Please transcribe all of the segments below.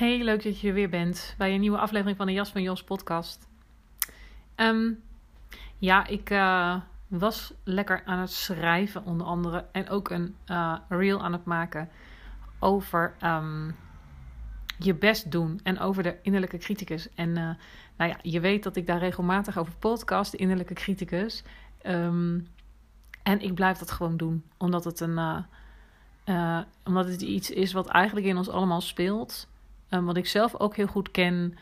Hey, leuk dat je er weer bent bij een nieuwe aflevering van de Jas van Jos podcast. Ehm, ja, ik uh, was lekker aan het schrijven onder andere en ook een uh, reel aan het maken over um, je best doen en over de innerlijke criticus. En uh, nou ja, je weet dat ik daar regelmatig over podcast, de innerlijke criticus. Um, en ik blijf dat gewoon doen, omdat het een... omdat het iets is wat eigenlijk in ons allemaal speelt. Um, wat ik zelf ook heel goed ken.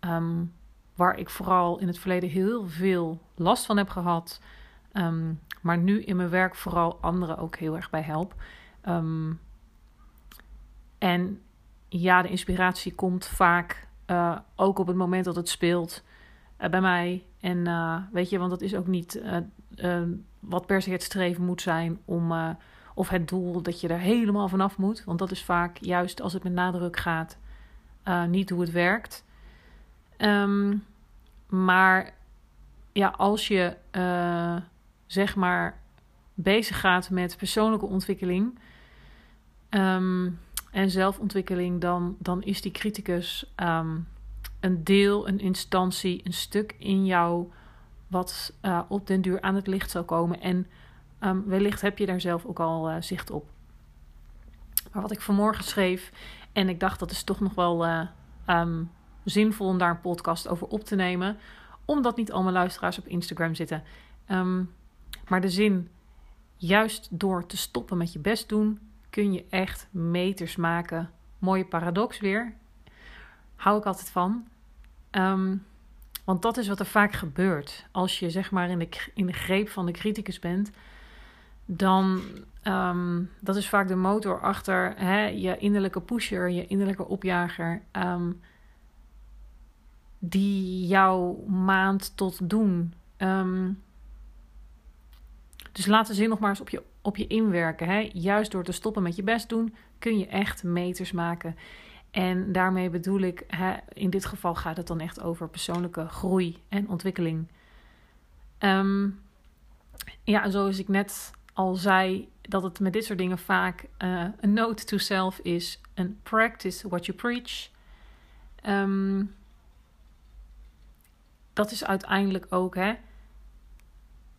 Um, waar ik vooral in het verleden heel veel last van heb gehad. Um, maar nu in mijn werk vooral anderen ook heel erg bij help. en ja, de inspiratie komt vaak uh, ook op het moment dat het speelt uh, bij mij. En uh, weet je, want dat is ook niet wat per se het streven moet zijn om. of het doel dat je er helemaal vanaf moet. Want dat is vaak juist als het met nadruk gaat uh, niet hoe het werkt. Um, maar ja, als je uh, zeg maar bezig gaat met persoonlijke ontwikkeling um, en zelfontwikkeling, dan, dan is die criticus um, een deel, een instantie, een stuk in jou wat uh, op den duur aan het licht zal komen. En wellicht heb je daar zelf ook al zicht op. Maar wat ik vanmorgen schreef, en ik dacht dat is toch nog wel uh, um, zinvol om daar een podcast over op te nemen. Omdat niet allemaal luisteraars op Instagram zitten. Um, maar de zin, juist door te stoppen met je best doen, kun je echt meters maken. Mooie paradox weer. Hou ik altijd van. Um, want dat is wat er vaak gebeurt. Als je zeg maar in de, in de greep van de criticus bent, dan Um, dat is vaak de motor achter hè, je innerlijke pusher, je innerlijke opjager, um, die jouw maand tot doen. Um, dus laat de zin nog maar eens op je, op je inwerken. Hè. Juist door te stoppen met je best doen, kun je echt meters maken. En daarmee bedoel ik, hè, in dit geval gaat het dan echt over persoonlijke groei en ontwikkeling. Um, ja, zoals ik net al zei, dat het met dit soort dingen vaak uh, een note to self is. Een practice what you preach. Um, dat is uiteindelijk ook, hè,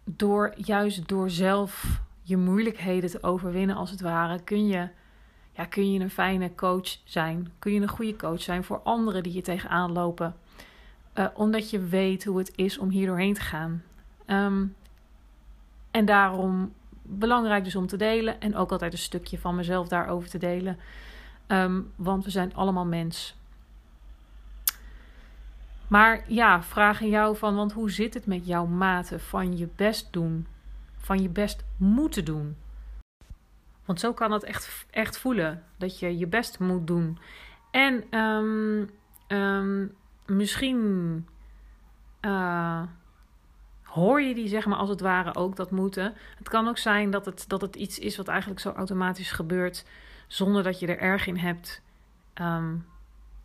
door, juist door zelf je moeilijkheden te overwinnen, als het ware, kun je, ja, kun je een fijne coach zijn. Kun je een goede coach zijn voor anderen die je tegenaan lopen. Uh, omdat je weet hoe het is om hier doorheen te gaan. Um, en daarom belangrijk dus om te delen. En ook altijd een stukje van mezelf daarover te delen. Um, want we zijn allemaal mens. Maar ja, vraag aan jou van, want hoe zit het met jouw mate van je best doen? Van je best moeten doen? Want zo kan het echt, echt voelen, dat je je best moet doen. En um, um, misschien uh, hoor je die zeg maar als het ware ook dat moeten. Het kan ook zijn dat het, dat het iets is wat eigenlijk zo automatisch gebeurt zonder dat je er erg in hebt. Um,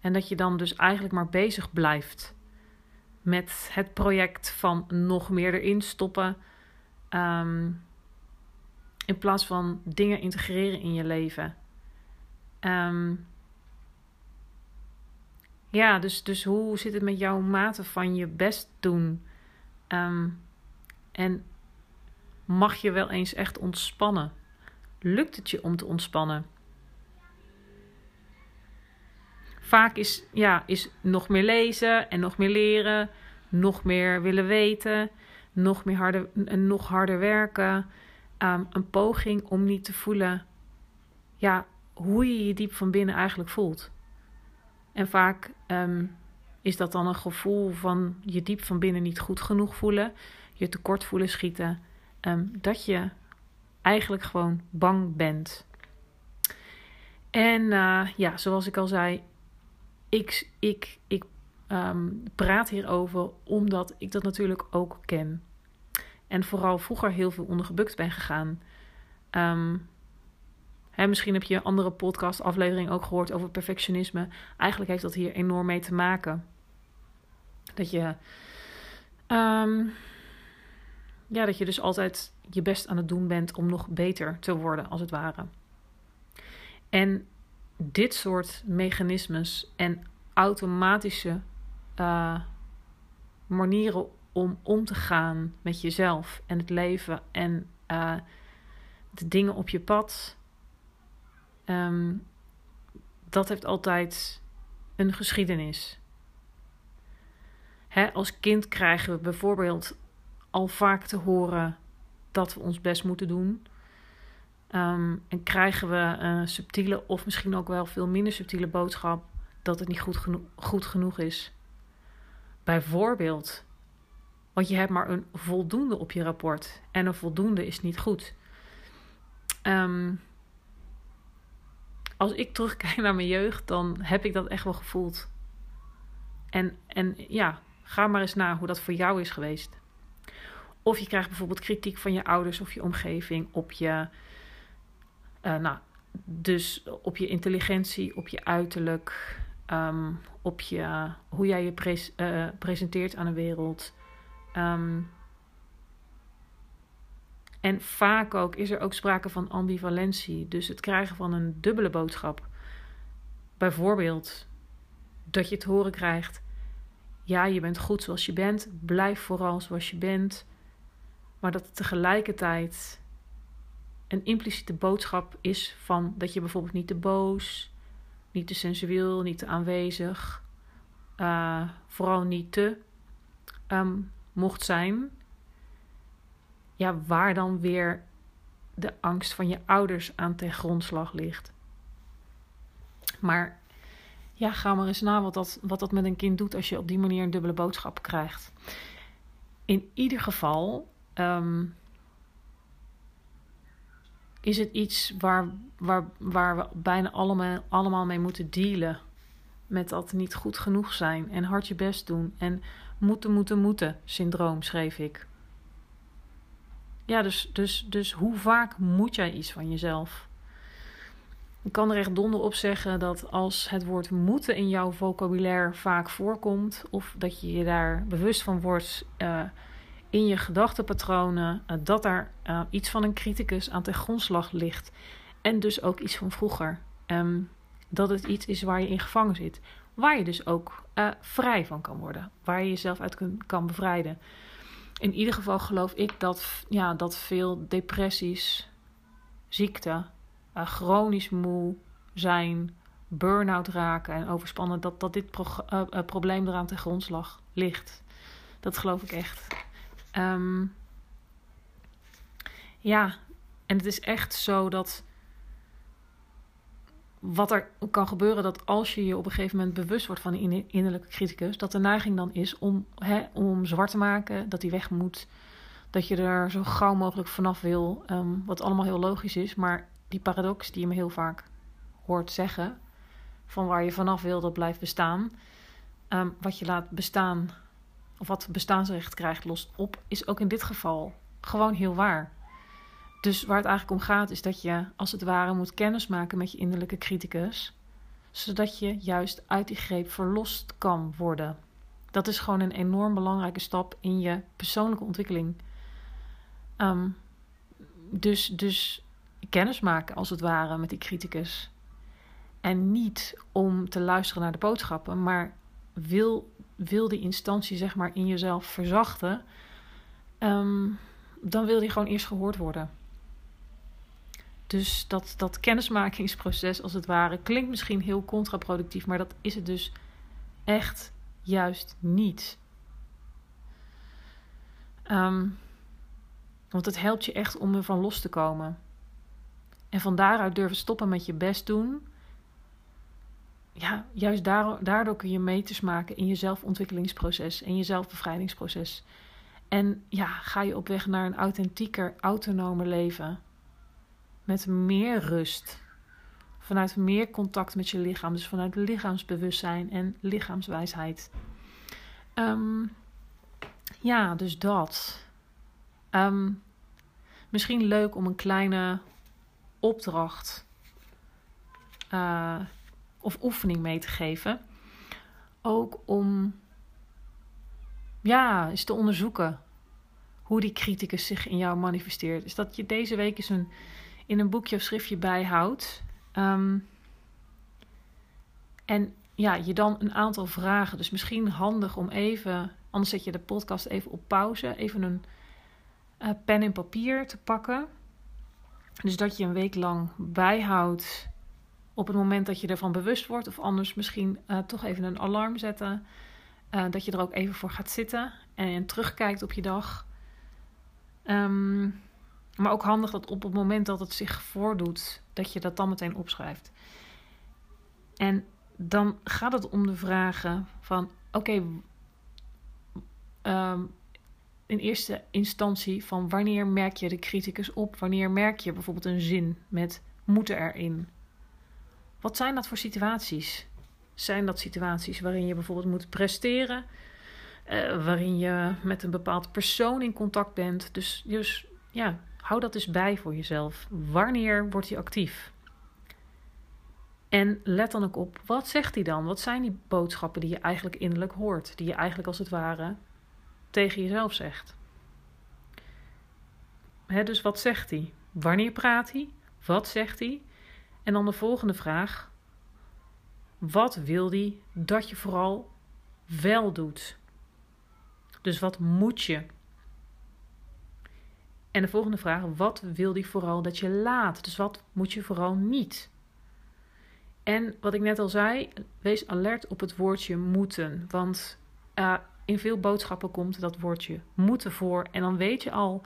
en dat je dan dus eigenlijk maar bezig blijft met het project van nog meer erin stoppen. Um, in plaats van dingen integreren in je leven. Um, ja, dus, dus hoe zit het met jouw mate van je best doen? Um, en mag je wel eens echt ontspannen? Lukt het je om te ontspannen? vaak is, ja, is nog meer lezen en nog meer leren, nog meer willen weten, nog, meer harder, nog harder werken. Um, een poging om niet te voelen ja, hoe je je diep van binnen eigenlijk voelt. En vaak um, is dat dan een gevoel van je diep van binnen niet goed genoeg voelen, je tekort voelen schieten, um, dat je eigenlijk gewoon bang bent. En uh, ja, zoals ik al zei, ik, ik, ik um, praat hierover omdat ik dat natuurlijk ook ken. En vooral vroeger heel veel ondergebukt ben gegaan. Um, misschien heb je een andere podcast-aflevering ook gehoord over perfectionisme. Eigenlijk heeft dat hier enorm mee te maken. Dat je, um, ja, dat je dus altijd je best aan het doen bent om nog beter te worden, als het ware. En dit soort mechanismes en automatische uh, manieren om om te gaan met jezelf en het leven en uh, de dingen op je pad. Um, dat heeft altijd een geschiedenis. Hè, als kind krijgen we bijvoorbeeld al vaak te horen dat we ons best moeten doen. Um, en krijgen we een subtiele of misschien ook wel veel minder subtiele boodschap dat het niet goed genoeg is. Bijvoorbeeld, want je hebt maar een voldoende op je rapport en een voldoende is niet goed. Um, als ik terugkijk naar mijn jeugd, dan heb ik dat echt wel gevoeld. En, en ja, ga maar eens na hoe dat voor jou is geweest. Of je krijgt bijvoorbeeld kritiek van je ouders of je omgeving op je, uh, nou, dus op je intelligentie, op je uiterlijk, um, op je, hoe jij je uh, presenteert aan de wereld. Um, en vaak ook is er ook sprake van ambivalentie, dus het krijgen van een dubbele boodschap. Bijvoorbeeld dat je te horen krijgt: ja, je bent goed zoals je bent, blijf vooral zoals je bent. Maar dat het tegelijkertijd een impliciete boodschap is van dat je bijvoorbeeld niet te boos, niet te sensueel, niet te aanwezig, uh, vooral niet te um, mocht zijn. Ja, waar dan weer de angst van je ouders aan ten grondslag ligt. Maar ja, ga maar eens na wat dat, wat dat met een kind doet als je op die manier een dubbele boodschap krijgt. In ieder geval um, is het iets waar, waar, waar we bijna allemaal, allemaal mee moeten dealen. Met dat niet goed genoeg zijn en hard je best doen. En moeten, moeten, moeten syndroom, schreef ik. Ja, dus, dus, dus hoe vaak moet jij iets van jezelf? Ik kan er echt donder op zeggen dat als het woord moeten in jouw vocabulaire vaak voorkomt, of dat je je daar bewust van wordt uh, in je gedachtenpatronen, uh, dat daar uh, iets van een criticus aan ten grondslag ligt. En dus ook iets van vroeger. Um, dat het iets is waar je in gevangen zit. Waar je dus ook vrij van kan worden. Waar je jezelf uit kun, kan bevrijden. In ieder geval geloof ik dat, ja, dat veel depressies, ziekte, chronisch moe zijn, burn-out raken en overspannen, dat, dat dit pro probleem eraan ten grondslag ligt. Dat geloof ik echt. Um, ja, en het is echt zo dat wat er kan gebeuren, dat als je je op een gegeven moment bewust wordt van een innerlijke criticus, dat de neiging dan is om, hè, om zwart te maken, dat die weg moet, dat je er zo gauw mogelijk vanaf wil, um, wat allemaal heel logisch is, maar die paradox die je me heel vaak hoort zeggen, van waar je vanaf wil, dat blijft bestaan, um, wat je laat bestaan of wat bestaansrecht krijgt, lost op, is ook in dit geval gewoon heel waar. Dus waar het eigenlijk om gaat, is dat je als het ware moet kennismaken met je innerlijke criticus, zodat je juist uit die greep verlost kan worden. Dat is gewoon een enorm belangrijke stap in je persoonlijke ontwikkeling. Um, dus, dus kennismaken als het ware met die criticus. En niet om te luisteren naar de boodschappen, maar wil wil die instantie zeg maar in jezelf verzachten, um, dan wil die gewoon eerst gehoord worden. Dus dat, dat kennismakingsproces, als het ware, klinkt misschien heel contraproductief, maar dat is het dus echt juist niet. Ehm, want het helpt je echt om ervan los te komen. En van daaruit durven stoppen met je best doen. Ja, juist daardoor kun je meters maken in je zelfontwikkelingsproces en je zelfbevrijdingsproces. En ja, ga je op weg naar een authentieker, autonomer leven. Met meer rust. Vanuit meer contact met je lichaam. Dus vanuit lichaamsbewustzijn en lichaamswijsheid. Um, ja, dus dat. Ehm, misschien leuk om een kleine opdracht uh, of oefening mee te geven. Ook om ja, eens te onderzoeken hoe die criticus zich in jou manifesteert. Is dat je deze week eens een, in een boekje of schriftje bijhoudt. Um, en ja, je dan een aantal vragen. Dus misschien handig om even, anders zet je de podcast even op pauze, even een uh, pen en papier te pakken. Dus dat je een week lang bijhoudt op het moment dat je ervan bewust wordt, of anders misschien uh, toch even een alarm zetten. Uh, dat je er ook even voor gaat zitten en terugkijkt op je dag. Um, maar ook handig dat op het moment dat het zich voordoet, dat je dat dan meteen opschrijft. En dan gaat het om de vragen van: oké, um, in eerste instantie van wanneer merk je de criticus op? Wanneer merk je bijvoorbeeld een zin met moeten erin? Wat zijn dat voor situaties? Zijn dat situaties waarin je bijvoorbeeld moet presteren? Uh, waarin je met een bepaald persoon in contact bent. Dus, dus ja, hou dat eens bij voor jezelf. Wanneer wordt hij actief? En let dan ook op, wat zegt hij dan? Wat zijn die boodschappen die je eigenlijk innerlijk hoort? Die je eigenlijk als het ware tegen jezelf zegt. Dus wat zegt hij? Wanneer praat hij? Wat zegt hij? En dan de volgende vraag. Wat wil hij dat je vooral wel doet? Dus wat moet je? En de volgende vraag, wat wil hij vooral dat je laat? Dus wat moet je vooral niet? En wat ik net al zei, wees alert op het woordje moeten. Want uh, in veel boodschappen komt dat woordje moeten voor. En dan weet je al,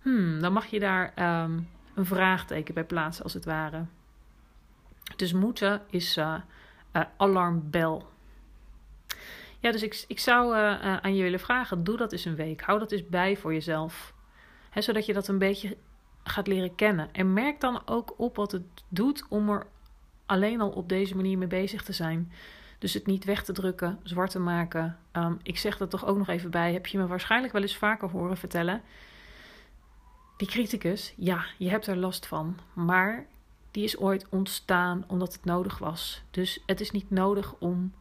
hmm, dan mag je daar um, een vraagteken bij plaatsen als het ware. Dus moeten is uh, uh, alarmbel. Ja, dus ik, ik zou aan je willen vragen: doe dat eens een week. Hou dat eens bij voor jezelf. Zodat je dat een beetje gaat leren kennen. En merk dan ook op wat het doet om er alleen al op deze manier mee bezig te zijn. Dus het niet weg te drukken, zwart te maken. Um, ik zeg er toch ook nog even bij. Heb je me waarschijnlijk wel eens vaker horen vertellen. Die criticus, ja, je hebt er last van. Maar die is ooit ontstaan omdat het nodig was. Dus het is niet nodig om,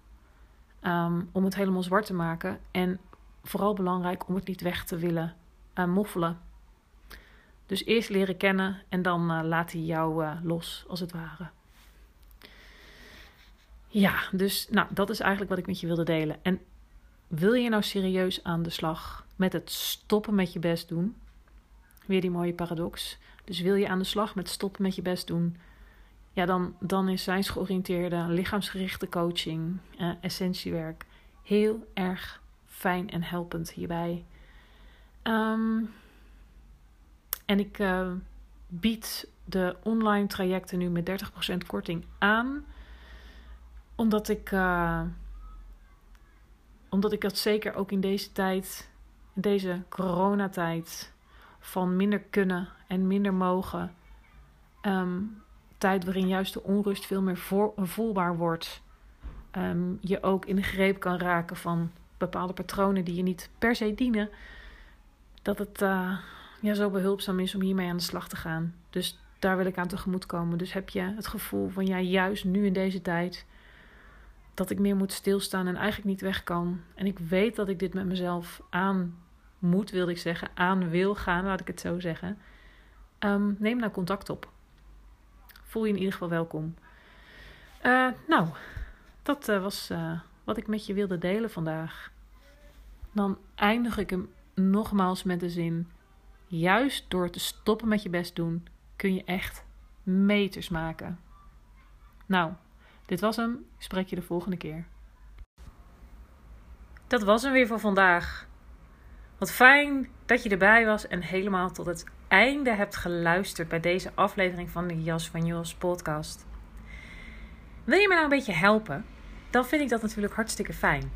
um, om het helemaal zwart te maken. En vooral belangrijk om het niet weg te willen uh, moffelen. Dus eerst leren kennen en dan uh, laat hij jou uh, los, als het ware. Ja, dus nou, dat is eigenlijk wat ik met je wilde delen. En wil je nou serieus aan de slag met het stoppen met je best doen? Weer die mooie paradox. Dus wil je aan de slag met stoppen met je best doen? Ja, dan, dan is zijnsgeoriënteerde, lichaamsgerichte coaching, eh, essentiewerk heel erg fijn en helpend hierbij. Um, en ik uh, bied de online trajecten nu met 30% korting aan omdat ik, uh, omdat ik dat zeker ook in deze tijd, in deze coronatijd, van minder kunnen en minder mogen, um, tijd waarin juist de onrust veel meer voelbaar wordt, um, je ook in de greep kan raken van bepaalde patronen die je niet per se dienen, dat het uh, ja, zo behulpzaam is om hiermee aan de slag te gaan. Dus daar wil ik aan tegemoet komen. Dus heb je het gevoel van ja, juist nu in deze tijd dat ik meer moet stilstaan en eigenlijk niet weg kan. En ik weet dat ik dit met mezelf aan moet, wilde ik zeggen, aan wil gaan, laat ik het zo zeggen. Um, neem nou contact op. Voel je in ieder geval welkom. Uh, nou, dat uh, was uh, wat ik met je wilde delen vandaag. Dan eindig ik hem nogmaals met de zin: juist door te stoppen met je best doen, kun je echt meters maken. Nou, dit was hem. Spreek je de volgende keer. Dat was hem weer voor vandaag. Wat fijn dat je erbij was en helemaal tot het einde hebt geluisterd bij deze aflevering van de Jas van Jos podcast. Wil je me nou een beetje helpen? Dan vind ik dat natuurlijk hartstikke fijn.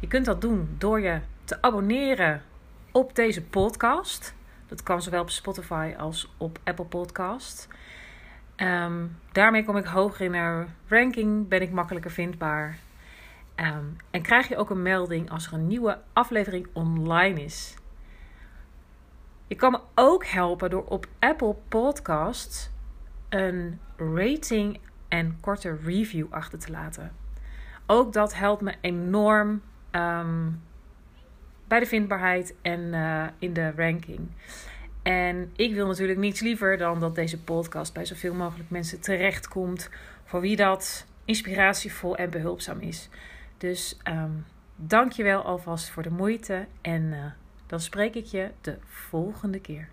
Je kunt dat doen door je te abonneren op deze podcast. Dat kan zowel op Spotify als op Apple Podcast. Ehm, daarmee kom ik hoger in de ranking, ben ik makkelijker vindbaar. Ehm, en krijg je ook een melding als er een nieuwe aflevering online is. Je kan me ook helpen door op Apple Podcasts een rating en korte review achter te laten. Ook dat helpt me enorm ehm, bij de vindbaarheid en eh, in de ranking. En ik wil natuurlijk niets liever dan dat deze podcast bij zoveel mogelijk mensen terechtkomt. Voor wie dat inspiratievol en behulpzaam is. Dus um, dank je wel alvast voor de moeite. En uh, dan spreek ik je de volgende keer.